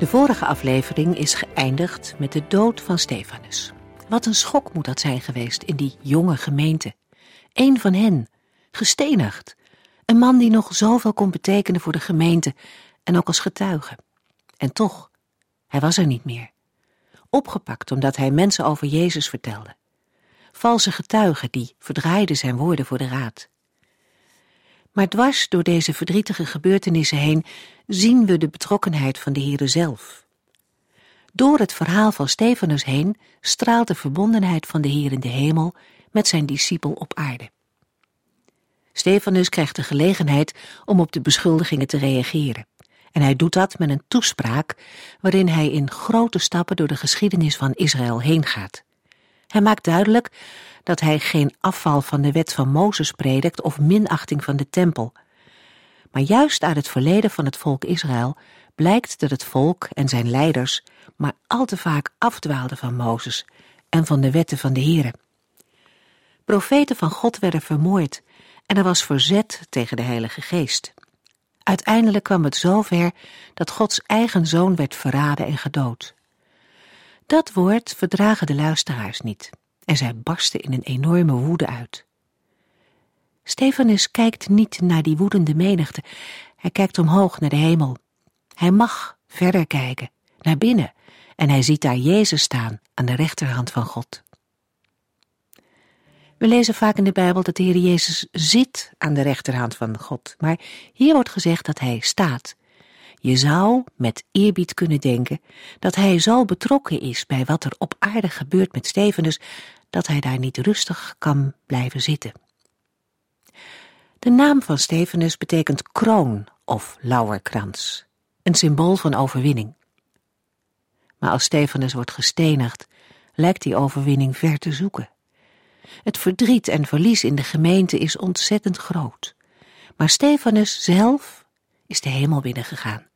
De vorige aflevering is geëindigd met de dood van Stefanus. Wat een schok moet dat zijn geweest in die jonge gemeente. Eén van hen, gestenigd. Een man die nog zoveel kon betekenen voor de gemeente en ook als getuige. En toch, hij was er niet meer. Opgepakt omdat hij mensen over Jezus vertelde. Valse getuigen die verdraaiden zijn woorden voor de raad. Maar dwars door deze verdrietige gebeurtenissen heen zien we de betrokkenheid van de Heere zelf. Door het verhaal van Stefanus heen straalt de verbondenheid van de Heer in de hemel met zijn discipel op aarde. Stefanus krijgt de gelegenheid om op de beschuldigingen te reageren. En hij doet dat met een toespraak waarin hij in grote stappen door de geschiedenis van Israël heen gaat. Hij maakt duidelijk dat hij geen afval van de wet van Mozes predikt of minachting van de tempel. Maar juist uit het verleden van het volk Israël blijkt dat het volk en zijn leiders maar al te vaak afdwaalden van Mozes en van de wetten van de Here. Profeten van God werden vermoord en er was verzet tegen de Heilige Geest. Uiteindelijk kwam het zover dat Gods eigen zoon werd verraden en gedood. Dat woord verdragen de luisteraars niet en zij barsten in een enorme woede uit. Stefanus kijkt niet naar die woedende menigte, hij kijkt omhoog naar de hemel. Hij mag verder kijken, naar binnen, en hij ziet daar Jezus staan aan de rechterhand van God. We lezen vaak in de Bijbel dat de Heer Jezus zit aan de rechterhand van God, maar hier wordt gezegd dat hij staat. Je zou met eerbied kunnen denken dat hij zo betrokken is bij wat er op aarde gebeurt met Stefanus, dat hij daar niet rustig kan blijven zitten. De naam van Stefanus betekent kroon of lauwerkrans, een symbool van overwinning. Maar als Stefanus wordt gestenigd, lijkt die overwinning ver te zoeken. Het verdriet en verlies in de gemeente is ontzettend groot. Maar Stefanus zelf is de hemel binnengegaan.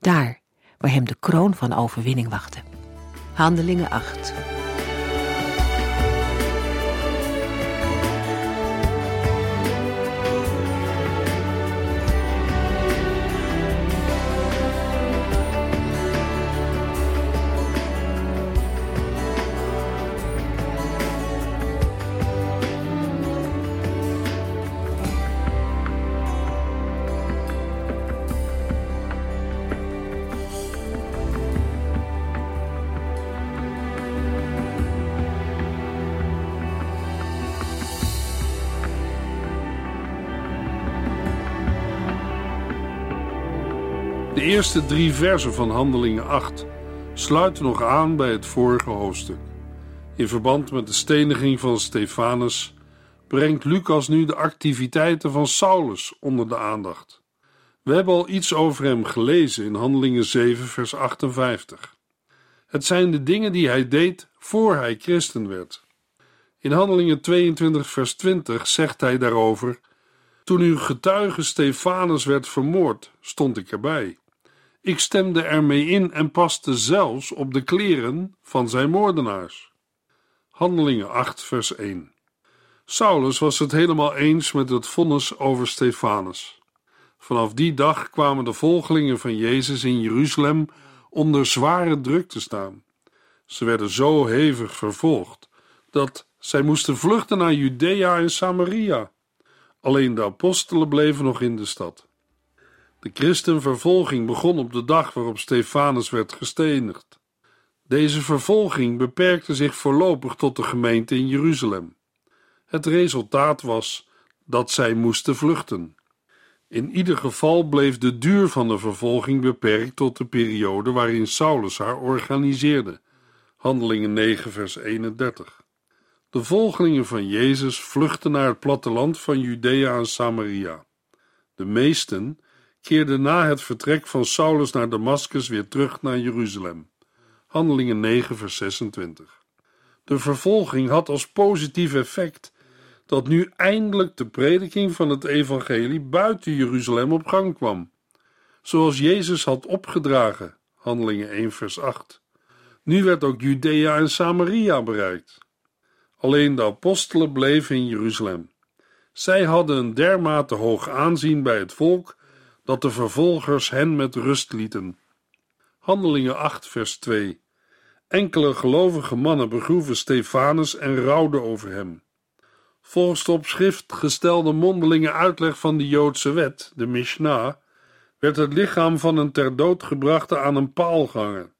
Daar waar hem de kroon van overwinning wachtte. Handelingen 8. Eerste drie versen van Handelingen 8 sluiten nog aan bij het vorige hoofdstuk. In verband met de steniging van Stefanus brengt Lucas nu de activiteiten van Saulus onder de aandacht. We hebben al iets over hem gelezen in Handelingen 7, vers 58. Het zijn de dingen die hij deed voor hij christen werd. In Handelingen 22, vers 20 zegt hij daarover: Toen uw getuige Stefanus werd vermoord, stond ik erbij. Ik stemde ermee in en paste zelfs op de kleren van zijn moordenaars. Handelingen 8, vers 1. Saulus was het helemaal eens met het vonnis over Stefanus. Vanaf die dag kwamen de volgelingen van Jezus in Jeruzalem onder zware druk te staan. Ze werden zo hevig vervolgd dat zij moesten vluchten naar Judea en Samaria. Alleen de apostelen bleven nog in de stad. De christenvervolging begon op de dag waarop Stefanus werd gestenigd. Deze vervolging beperkte zich voorlopig tot de gemeente in Jeruzalem. Het resultaat was dat zij moesten vluchten. In ieder geval bleef de duur van de vervolging beperkt tot de periode waarin Saulus haar organiseerde. Handelingen 9, vers 31. De volgelingen van Jezus vluchtten naar het platteland van Judea en Samaria. De meesten keerde na het vertrek van Saulus naar Damascus weer terug naar Jeruzalem. Handelingen 9, vers 26. De vervolging had als positief effect dat nu eindelijk de prediking van het evangelie buiten Jeruzalem op gang kwam, zoals Jezus had opgedragen. Handelingen 1, vers 8. Nu werd ook Judea en Samaria bereikt. Alleen de apostelen bleven in Jeruzalem. Zij hadden een dermate hoog aanzien bij het volk dat de vervolgers hen met rust lieten. Handelingen 8, vers 2. Enkele gelovige mannen begroeven Stefanus en rouwden over hem. Volgens de op schrift gestelde mondelinge uitleg van de Joodse wet, de Mishnah, werd het lichaam van een ter dood gebrachte aan een paal gehangen.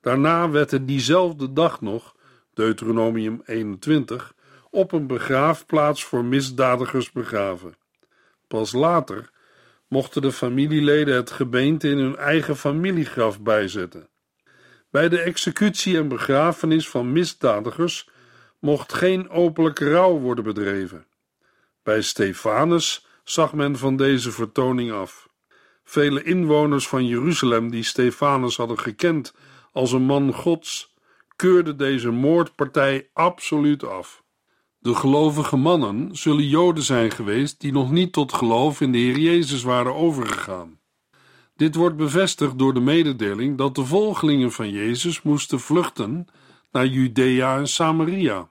Daarna werd het diezelfde dag nog, Deuteronomium 21, op een begraafplaats voor misdadigers begraven. Pas later mochten de familieleden het gebeente in hun eigen familiegraf bijzetten. Bij de executie en begrafenis van misdadigers mocht geen openlijke rouw worden bedreven. Bij Stefanus zag men van deze vertoning af. Vele inwoners van Jeruzalem die Stefanus hadden gekend als een man Gods, keurden deze moordpartij absoluut af. De gelovige mannen zullen Joden zijn geweest die nog niet tot geloof in de Heer Jezus waren overgegaan. Dit wordt bevestigd door de mededeling dat de volgelingen van Jezus moesten vluchten naar Judea en Samaria.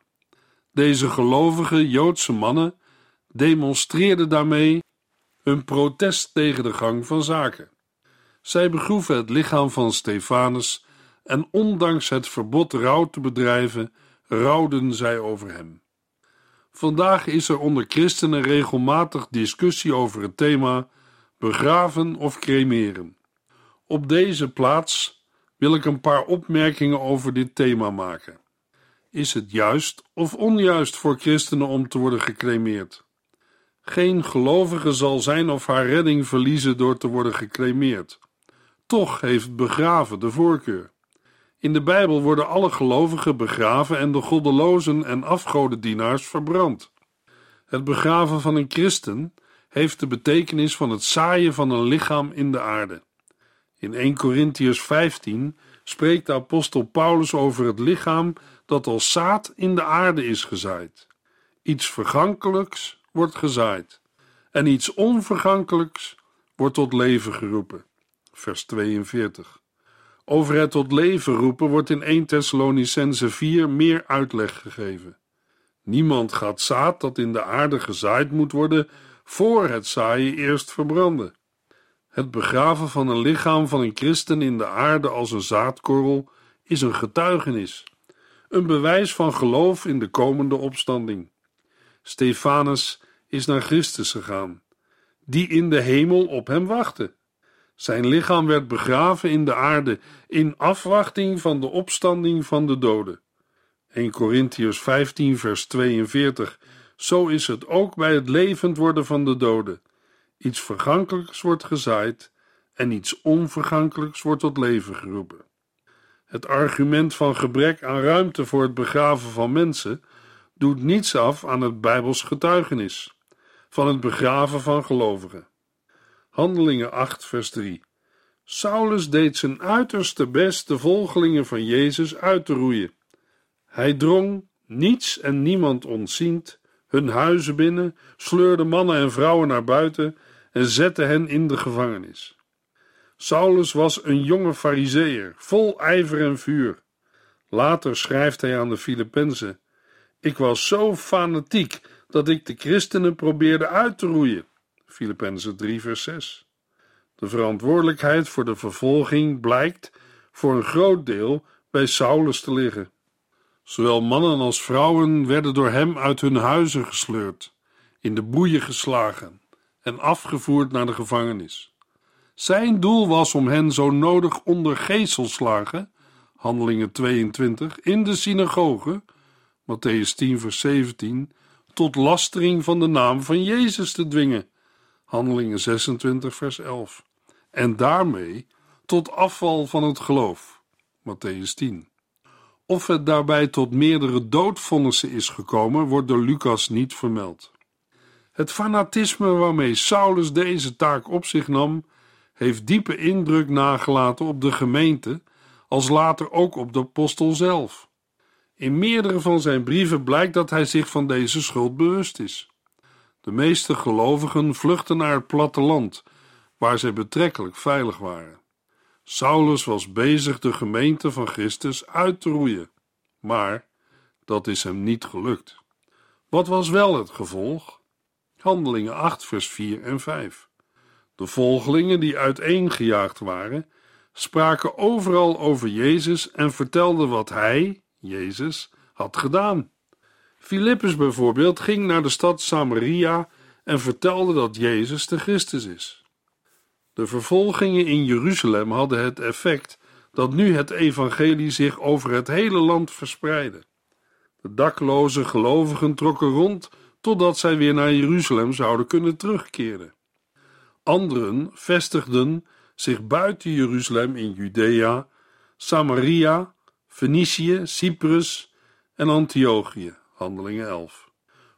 Deze gelovige Joodse mannen demonstreerden daarmee hun protest tegen de gang van zaken. Zij begroeven het lichaam van Stefanus en ondanks het verbod rouw te bedrijven, rouwden zij over hem. Vandaag is er onder christenen regelmatig discussie over het thema begraven of cremeren. Op deze plaats wil ik een paar opmerkingen over dit thema maken. Is het juist of onjuist voor christenen om te worden gecremeerd? Geen gelovige zal zijn of haar redding verliezen door te worden gecremeerd. Toch heeft begraven de voorkeur. In de Bijbel worden alle gelovigen begraven en de goddelozen en afgodendienaars verbrand. Het begraven van een christen heeft de betekenis van het zaaien van een lichaam in de aarde. In 1 Corinthians 15 spreekt de apostel Paulus over het lichaam dat als zaad in de aarde is gezaaid. Iets vergankelijks wordt gezaaid en iets onvergankelijks wordt tot leven geroepen. Vers 42. Over het tot leven roepen wordt in 1 Thessalonicense 4 meer uitleg gegeven. Niemand gaat zaad dat in de aarde gezaaid moet worden, voor het zaaien eerst verbranden. Het begraven van een lichaam van een christen in de aarde als een zaadkorrel is een getuigenis, een bewijs van geloof in de komende opstanding. Stefanus is naar Christus gegaan, die in de hemel op hem wachtte. Zijn lichaam werd begraven in de aarde in afwachting van de opstanding van de doden. 1 Corinthians 15, vers 42. Zo is het ook bij het levend worden van de doden. Iets vergankelijks wordt gezaaid en iets onvergankelijks wordt tot leven geroepen. Het argument van gebrek aan ruimte voor het begraven van mensen doet niets af aan het Bijbels getuigenis van het begraven van gelovigen. Handelingen 8, vers 3. Saulus deed zijn uiterste best de volgelingen van Jezus uit te roeien. Hij drong, niets en niemand ontziend, hun huizen binnen, sleurde mannen en vrouwen naar buiten en zette hen in de gevangenis. Saulus was een jonge fariseer, vol ijver en vuur. Later schrijft hij aan de Filippenzen: Ik was zo fanatiek dat ik de christenen probeerde uit te roeien. Filippenzen 3, vers 6. De verantwoordelijkheid voor de vervolging blijkt voor een groot deel bij Saulus te liggen. Zowel mannen als vrouwen werden door hem uit hun huizen gesleurd, in de boeien geslagen en afgevoerd naar de gevangenis. Zijn doel was om hen zo nodig onder gezelslagen, handelingen 22, in de synagoge, Matthäus 10 vers 17, tot lastering van de naam van Jezus te dwingen, handelingen 26 vers 11, en daarmee tot afval van het geloof, Matthäus 10. Of het daarbij tot meerdere doodvonnissen is gekomen, wordt door Lucas niet vermeld. Het fanatisme waarmee Saulus deze taak op zich nam, heeft diepe indruk nagelaten op de gemeente als later ook op de apostel zelf. In meerdere van zijn brieven blijkt dat hij zich van deze schuld bewust is. De meeste gelovigen vluchten naar het platteland, waar zij betrekkelijk veilig waren. Saulus was bezig de gemeente van Christus uit te roeien, maar dat is hem niet gelukt. Wat was wel het gevolg? Handelingen 8, vers 4 en 5. De volgelingen die uiteengejaagd waren, spraken overal over Jezus en vertelden wat hij, Jezus, had gedaan. Filippus bijvoorbeeld ging naar de stad Samaria en vertelde dat Jezus de Christus is. De vervolgingen in Jeruzalem hadden het effect dat nu het evangelie zich over het hele land verspreidde. De dakloze gelovigen trokken rond totdat zij weer naar Jeruzalem zouden kunnen terugkeren. Anderen vestigden zich buiten Jeruzalem in Judea, Samaria, Fenicië, Cyprus en Antiochië. Handelingen 11.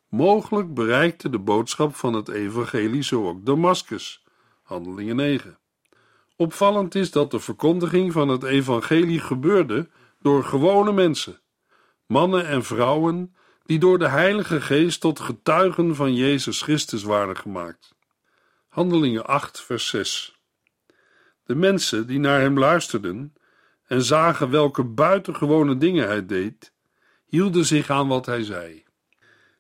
Mogelijk bereikte de boodschap van het evangelie zo ook Damascus. Handelingen 9. Opvallend is dat de verkondiging van het evangelie gebeurde door gewone mensen, mannen en vrouwen die door de Heilige Geest tot getuigen van Jezus Christus waren gemaakt. Handelingen 8, vers 6. De mensen die naar hem luisterden en zagen welke buitengewone dingen hij deed, hielden zich aan wat hij zei.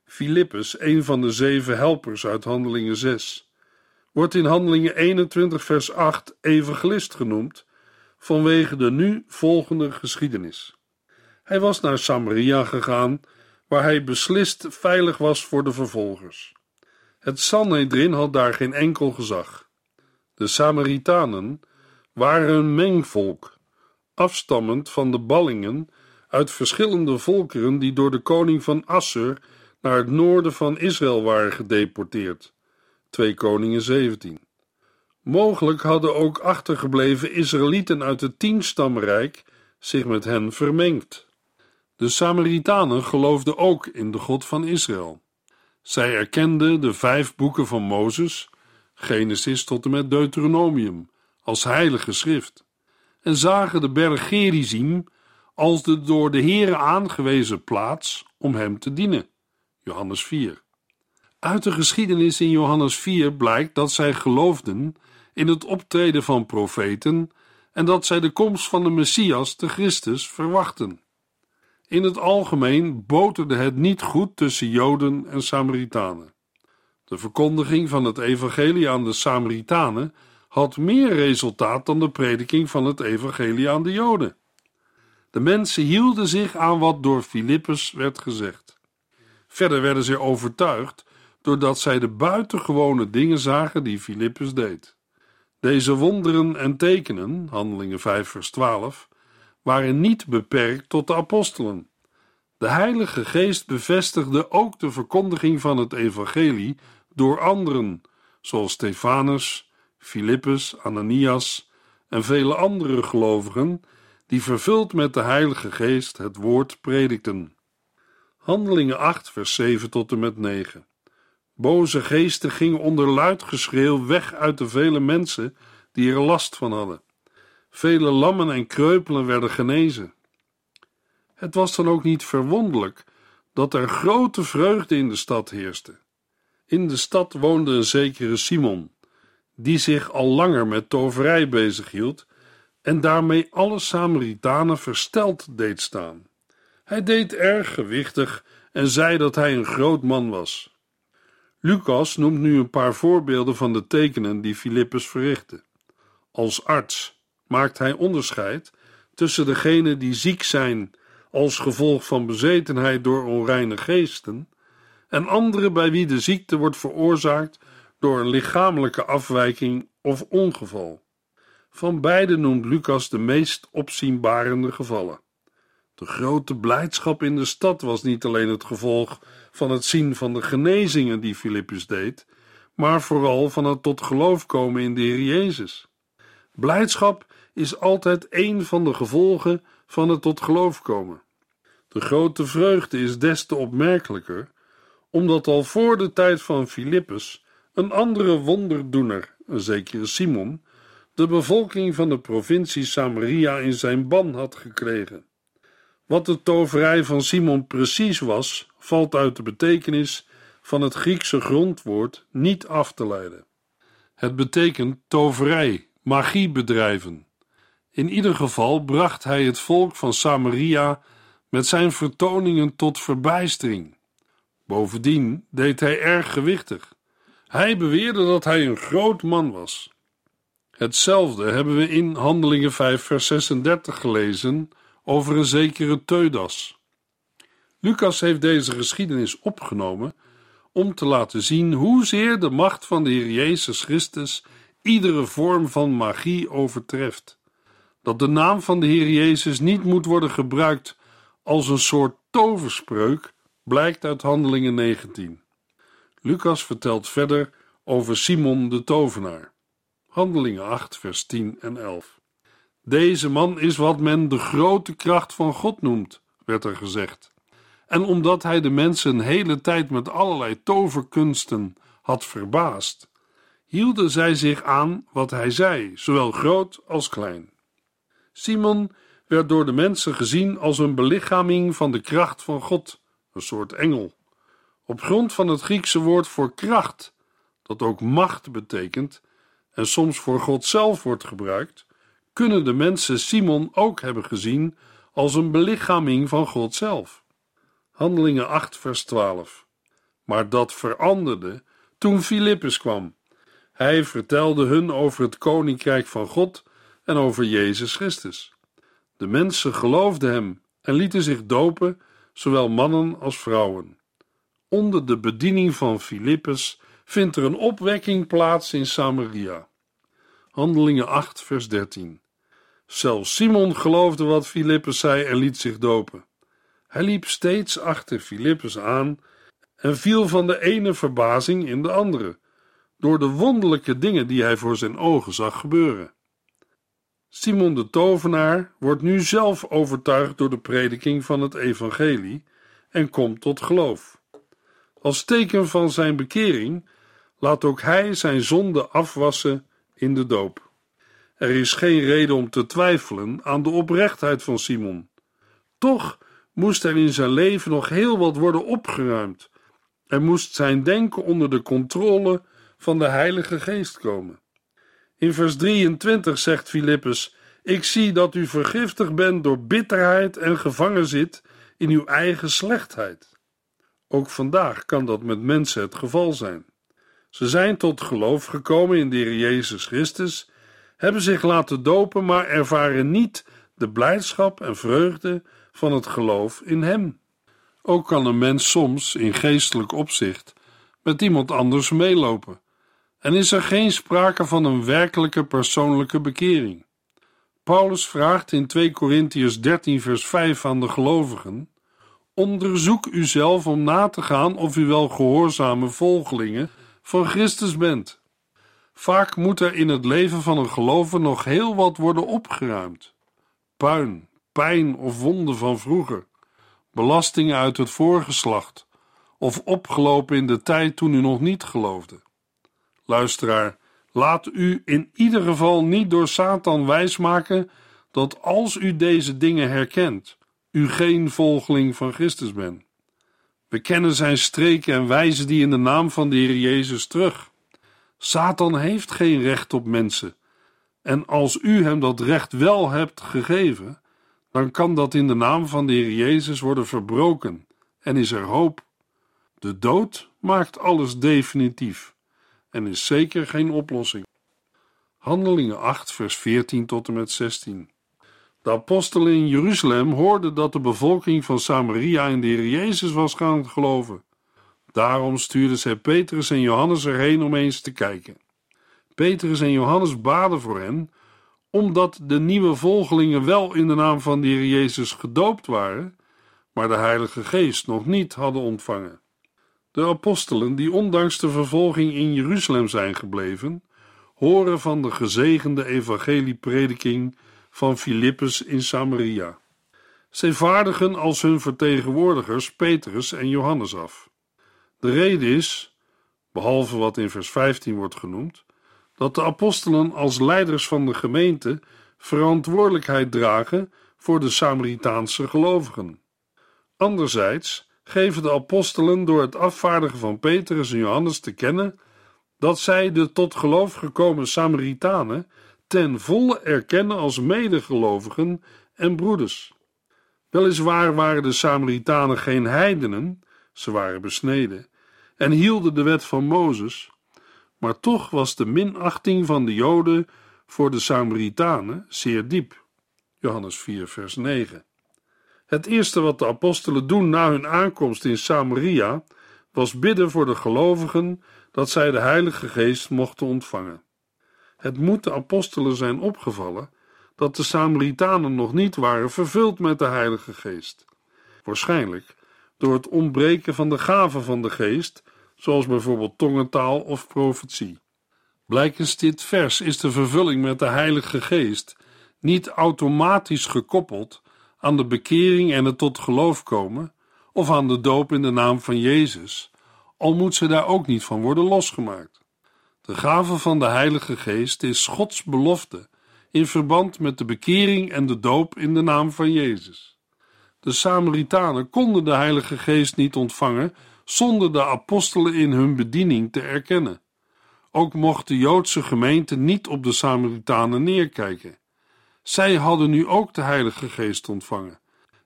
Filippus, een van de zeven helpers uit Handelingen 6, wordt in Handelingen 21, vers 8 evangelist genoemd vanwege de nu volgende geschiedenis. Hij was naar Samaria gegaan, waar hij beslist veilig was voor de vervolgers. Het Sanhedrin had daar geen enkel gezag. De Samaritanen waren een mengvolk, afstammend van de ballingen uit verschillende volkeren die door de koning van Assur naar het noorden van Israël waren gedeporteerd. 2 Koningen 17. Mogelijk hadden ook achtergebleven Israëlieten uit het tienstamrijk zich met hen vermengd. De Samaritanen geloofden ook in de God van Israël. Zij erkenden de vijf boeken van Mozes, Genesis tot en met Deuteronomium, als heilige schrift en zagen de berg Gerizim als de door de Heere aangewezen plaats om hem te dienen. Johannes 4. Uit de geschiedenis in Johannes 4 blijkt dat zij geloofden in het optreden van profeten en dat zij de komst van de Messias, de Christus, verwachten. In het algemeen boterde het niet goed tussen Joden en Samaritanen. De verkondiging van het evangelie aan de Samaritanen had meer resultaat dan de prediking van het evangelie aan de Joden. De mensen hielden zich aan wat door Filippus werd gezegd. Verder werden ze overtuigd doordat zij de buitengewone dingen zagen die Filippus deed. Deze wonderen en tekenen, handelingen 5 vers 12, waren niet beperkt tot de apostelen. De Heilige Geest bevestigde ook de verkondiging van het evangelie door anderen, zoals Stefanus, Filippus, Ananias en vele andere gelovigen die vervuld met de Heilige Geest het woord predikten. Handelingen 8, vers 7 tot en met 9. Boze geesten gingen onder luid geschreeuw weg uit de vele mensen die er last van hadden. Vele lammen en kreupelen werden genezen. Het was dan ook niet verwonderlijk dat er grote vreugde in de stad heerste. In de stad woonde een zekere Simon, die zich al langer met toverij bezighield en daarmee alle Samaritanen versteld deed staan. Hij deed erg gewichtig en zei dat hij een groot man was. Lucas noemt nu een paar voorbeelden van de tekenen die Filippus verrichtte. Als arts maakt hij onderscheid tussen degenen die ziek zijn als gevolg van bezetenheid door onreine geesten en anderen bij wie de ziekte wordt veroorzaakt door een lichamelijke afwijking of ongeval. Van beide noemt Lucas de meest opzienbarende gevallen. De grote blijdschap in de stad was niet alleen het gevolg van het zien van de genezingen die Filippus deed, maar vooral van het tot geloof komen in de Heer Jezus. Blijdschap is altijd een van de gevolgen van het tot geloof komen. De grote vreugde is des te opmerkelijker, omdat al voor de tijd van Filippus een andere wonderdoener, een zekere Simon, de bevolking van de provincie Samaria in zijn ban had gekregen. Wat de toverij van Simon precies was, valt uit de betekenis van het Griekse grondwoord niet af te leiden. Het betekent toverij, magie bedrijven. In ieder geval bracht hij het volk van Samaria met zijn vertoningen tot verbijstering. Bovendien deed hij erg gewichtig. Hij beweerde dat hij een groot man was. Hetzelfde hebben we in Handelingen 5, vers 36 gelezen over een zekere Teudas. Lucas heeft deze geschiedenis opgenomen om te laten zien hoezeer de macht van de Heer Jezus Christus iedere vorm van magie overtreft. Dat de naam van de Heer Jezus niet moet worden gebruikt als een soort toverspreuk, blijkt uit Handelingen 19. Lucas vertelt verder over Simon de tovenaar. Handelingen 8, vers 10 en 11. Deze man is wat men de grote kracht van God noemt, werd er gezegd. En omdat hij de mensen een hele tijd met allerlei toverkunsten had verbaasd, hielden zij zich aan wat hij zei, zowel groot als klein. Simon werd door de mensen gezien als een belichaming van de kracht van God, een soort engel. Op grond van het Griekse woord voor kracht, dat ook macht betekent en soms voor God zelf wordt gebruikt, kunnen de mensen Simon ook hebben gezien als een belichaming van God zelf. Handelingen 8, vers 12. Maar dat veranderde toen Filippus kwam. Hij vertelde hun over het koninkrijk van God en over Jezus Christus. De mensen geloofden hem en lieten zich dopen, zowel mannen als vrouwen. Onder de bediening van Filippus vindt er een opwekking plaats in Samaria. Handelingen 8, vers 13. Zelfs Simon geloofde wat Filippus zei en liet zich dopen. Hij liep steeds achter Filippus aan en viel van de ene verbazing in de andere, door de wonderlijke dingen die hij voor zijn ogen zag gebeuren. Simon de tovenaar wordt nu zelf overtuigd door de prediking van het evangelie en komt tot geloof. Als teken van zijn bekering laat ook hij zijn zonde afwassen in de doop. Er is geen reden om te twijfelen aan de oprechtheid van Simon. Toch moest er in zijn leven nog heel wat worden opgeruimd en moest zijn denken onder de controle van de Heilige Geest komen. In vers 23 zegt Filippus: Ik zie dat u vergiftigd bent door bitterheid en gevangen zit in uw eigen slechtheid. Ook vandaag kan dat met mensen het geval zijn. Ze zijn tot geloof gekomen in de Heer Jezus Christus, hebben zich laten dopen, maar ervaren niet de blijdschap en vreugde van het geloof in Hem. Ook kan een mens soms in geestelijk opzicht met iemand anders meelopen, en is er geen sprake van een werkelijke persoonlijke bekering. Paulus vraagt in 2 Korintiërs 13 vers 5 aan de gelovigen: Onderzoek uzelf om na te gaan of u wel gehoorzame volgelingen van Christus bent. Vaak moet er in het leven van een gelovige nog heel wat worden opgeruimd. Puin, pijn of wonden van vroeger, belastingen uit het voorgeslacht of opgelopen in de tijd toen u nog niet geloofde. Luisteraar, laat u in ieder geval niet door Satan wijsmaken dat als u deze dingen herkent, u geen volgeling van Christus bent. We kennen zijn streken en wijzen die in de naam van de Heer Jezus terug. Satan heeft geen recht op mensen. En als u hem dat recht wel hebt gegeven, dan kan dat in de naam van de Heer Jezus worden verbroken en is er hoop. De dood maakt alles definitief en is zeker geen oplossing. Handelingen 8, vers 14 tot en met 16. De apostelen in Jeruzalem hoorden dat de bevolking van Samaria in de Heer Jezus was gaan geloven. Daarom stuurden zij Petrus en Johannes erheen om eens te kijken. Petrus en Johannes baden voor hen, omdat de nieuwe volgelingen wel in de naam van de Heer Jezus gedoopt waren, maar de Heilige Geest nog niet hadden ontvangen. De apostelen, die ondanks de vervolging in Jeruzalem zijn gebleven, horen van de gezegende evangelieprediking van Filippus in Samaria. Zij vaardigen als hun vertegenwoordigers Petrus en Johannes af. De reden is, behalve wat in vers 15 wordt genoemd, dat de apostelen als leiders van de gemeente verantwoordelijkheid dragen voor de Samaritaanse gelovigen. Anderzijds geven de apostelen door het afvaardigen van Petrus en Johannes te kennen dat zij de tot geloof gekomen Samaritanen ten volle erkennen als medegelovigen en broeders. Weliswaar waren de Samaritanen geen heidenen, ze waren besneden en hielden de wet van Mozes, maar toch was de minachting van de Joden voor de Samaritanen zeer diep. Johannes 4, vers 9. Het eerste wat de apostelen doen na hun aankomst in Samaria was bidden voor de gelovigen dat zij de Heilige Geest mochten ontvangen. Het moet de apostelen zijn opgevallen dat de Samaritanen nog niet waren vervuld met de Heilige Geest. Waarschijnlijk door het ontbreken van de gaven van de Geest, zoals bijvoorbeeld tongentaal of profetie. Blijkens dit vers is de vervulling met de Heilige Geest niet automatisch gekoppeld aan de bekering en het tot geloof komen, of aan de doop in de naam van Jezus, al moet ze daar ook niet van worden losgemaakt. De gave van de Heilige Geest is Gods belofte in verband met de bekering en de doop in de naam van Jezus. De Samaritanen konden de Heilige Geest niet ontvangen zonder de apostelen in hun bediening te erkennen. Ook mocht de Joodse gemeente niet op de Samaritanen neerkijken. Zij hadden nu ook de Heilige Geest ontvangen,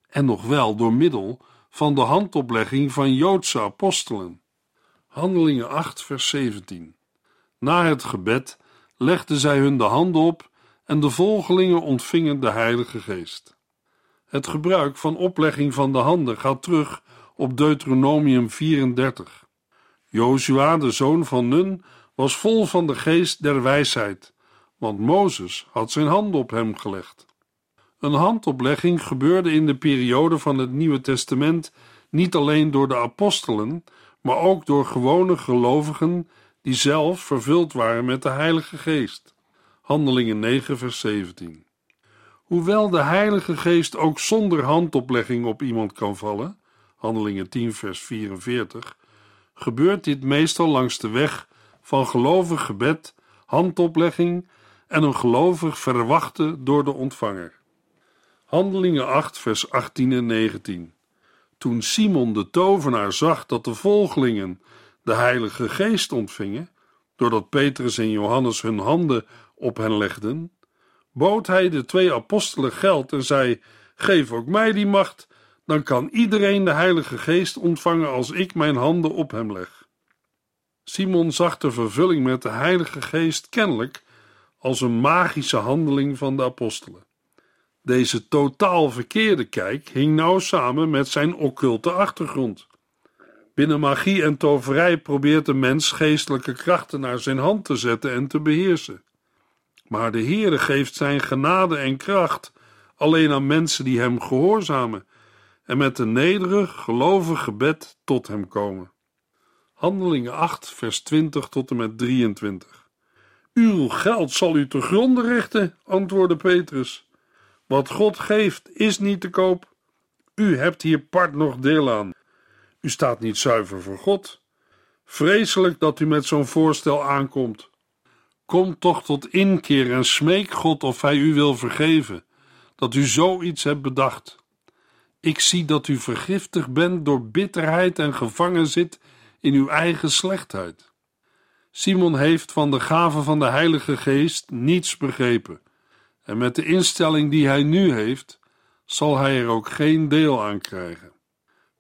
en nog wel door middel van de handoplegging van Joodse apostelen. Handelingen 8, vers 17. Na het gebed legden zij hun de handen op en de volgelingen ontvingen de Heilige Geest. Het gebruik van oplegging van de handen gaat terug op Deuteronomium 34. Jozua, de zoon van Nun, was vol van de geest der wijsheid, want Mozes had zijn handen op hem gelegd. Een handoplegging gebeurde in de periode van het Nieuwe Testament niet alleen door de apostelen, maar ook door gewone gelovigen die zelf vervuld waren met de Heilige Geest. Handelingen 9, vers 17. Hoewel de Heilige Geest ook zonder handoplegging op iemand kan vallen, Handelingen 10, vers 44, gebeurt dit meestal langs de weg van gelovig gebed, handoplegging en een gelovig verwachten door de ontvanger. Handelingen 8, vers 18 en 19. Toen Simon de tovenaar zag dat de volgelingen de Heilige Geest ontvingen, doordat Petrus en Johannes hun handen op hen legden, bood hij de twee apostelen geld en zei: Geef ook mij die macht, dan kan iedereen de Heilige Geest ontvangen als ik mijn handen op hem leg. Simon zag de vervulling met de Heilige Geest kennelijk als een magische handeling van de apostelen. Deze totaal verkeerde kijk hing nauw samen met zijn occulte achtergrond. Binnen magie en toverij probeert de mens geestelijke krachten naar zijn hand te zetten en te beheersen. Maar de Heere geeft zijn genade en kracht alleen aan mensen die hem gehoorzamen en met een nederig, gelovig gebed tot hem komen. Handelingen 8, vers 20 tot en met 23. Uw geld zal u te gronden richten, antwoordde Petrus. Wat God geeft is niet te koop. U hebt hier part nog deel aan. U staat niet zuiver voor God. Vreselijk dat u met zo'n voorstel aankomt. Kom toch tot inkeer en smeek God of Hij u wil vergeven, dat u zoiets hebt bedacht. Ik zie dat u vergiftigd bent door bitterheid en gevangen zit in uw eigen slechtheid. Simon heeft van de gave van de Heilige Geest niets begrepen, en met de instelling die hij nu heeft, zal hij er ook geen deel aan krijgen.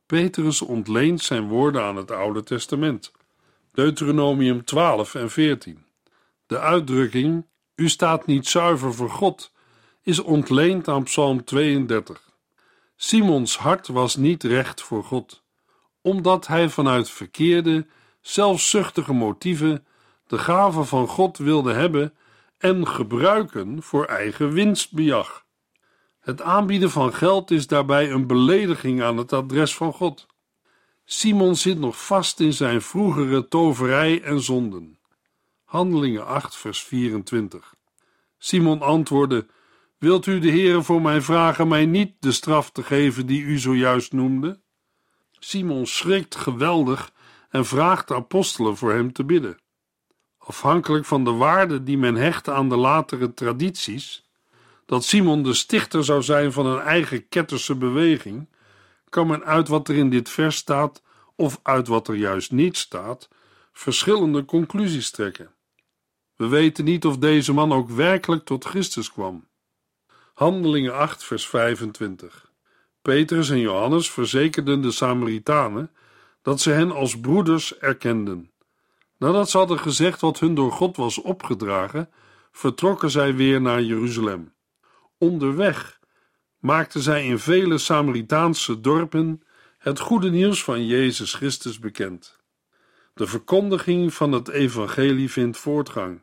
Petrus ontleent zijn woorden aan het Oude Testament. Deuteronomium 12 en 14. De uitdrukking: U staat niet zuiver voor God, is ontleend aan Psalm 32. Simons hart was niet recht voor God, omdat hij vanuit verkeerde, zelfzuchtige motieven de gave van God wilde hebben en gebruiken voor eigen winstbejag. Het aanbieden van geld is daarbij een belediging aan het adres van God. Simon zit nog vast in zijn vroegere toverij en zonden. Handelingen 8, vers 24. Simon antwoordde: Wilt u de Heere voor mij vragen mij niet de straf te geven die u zojuist noemde? Simon schrikt geweldig en vraagt de apostelen voor hem te bidden. Afhankelijk van de waarde die men hecht aan de latere tradities, dat Simon de stichter zou zijn van een eigen ketterse beweging, kan men uit wat er in dit vers staat of uit wat er juist niet staat, verschillende conclusies trekken. We weten niet of deze man ook werkelijk tot Christus kwam. Handelingen 8, vers 25. Petrus en Johannes verzekerden de Samaritanen dat ze hen als broeders erkenden. Nadat ze hadden gezegd wat hun door God was opgedragen, vertrokken zij weer naar Jeruzalem. Onderweg maakten zij in vele Samaritaanse dorpen het goede nieuws van Jezus Christus bekend. De verkondiging van het evangelie vindt voortgang.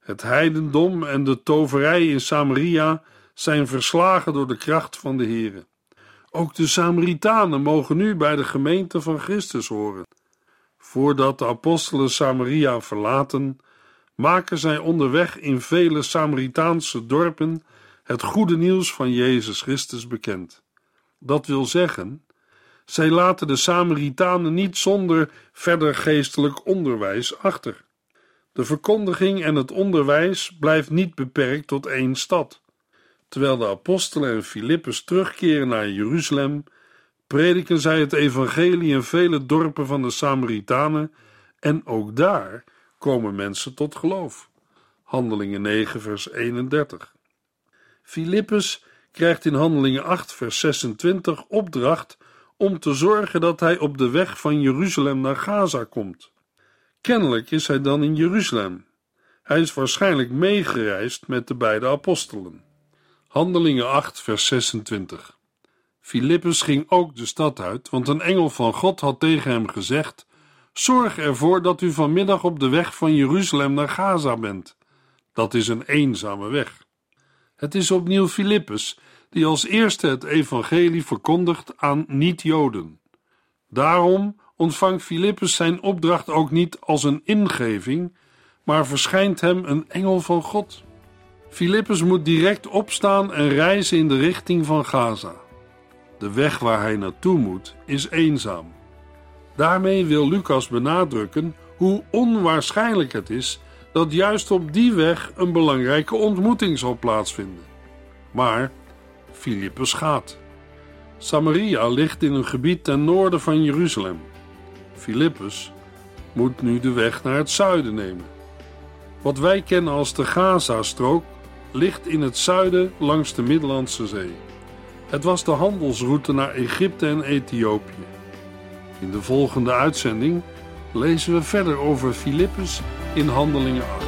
Het heidendom en de toverij in Samaria zijn verslagen door de kracht van de Here. Ook de Samaritanen mogen nu bij de gemeente van Christus horen. Voordat de apostelen Samaria verlaten, maken zij onderweg in vele Samaritaanse dorpen het goede nieuws van Jezus Christus bekend. Dat wil zeggen, zij laten de Samaritanen niet zonder verder geestelijk onderwijs achter. De verkondiging en het onderwijs blijft niet beperkt tot één stad. Terwijl de apostelen en Filippus terugkeren naar Jeruzalem, prediken zij het evangelie in vele dorpen van de Samaritanen en ook daar komen mensen tot geloof. Handelingen 9 vers 31. Filippus krijgt in Handelingen 8 vers 26 opdracht om te zorgen dat hij op de weg van Jeruzalem naar Gaza komt. Kennelijk is hij dan in Jeruzalem. Hij is waarschijnlijk meegereisd met de beide apostelen. Handelingen 8, vers 26. Filippus ging ook de stad uit, want een engel van God had tegen hem gezegd: Zorg ervoor dat u vanmiddag op de weg van Jeruzalem naar Gaza bent. Dat is een eenzame weg. Het is opnieuw Filippus die als eerste het evangelie verkondigt aan niet-Joden. Daarom ontvangt Filippus zijn opdracht ook niet als een ingeving, maar verschijnt hem een engel van God. Filippus moet direct opstaan en reizen in de richting van Gaza. De weg waar hij naartoe moet is eenzaam. Daarmee wil Lucas benadrukken hoe onwaarschijnlijk het is dat juist op die weg een belangrijke ontmoeting zal plaatsvinden. Maar Filippus gaat. Samaria ligt in een gebied ten noorden van Jeruzalem. Filippus moet nu de weg naar het zuiden nemen. Wat wij kennen als de Gaza-strook ligt in het zuiden langs de Middellandse Zee. Het was de handelsroute naar Egypte en Ethiopië. In de volgende uitzending lezen we verder over Filippus in Handelingen 8.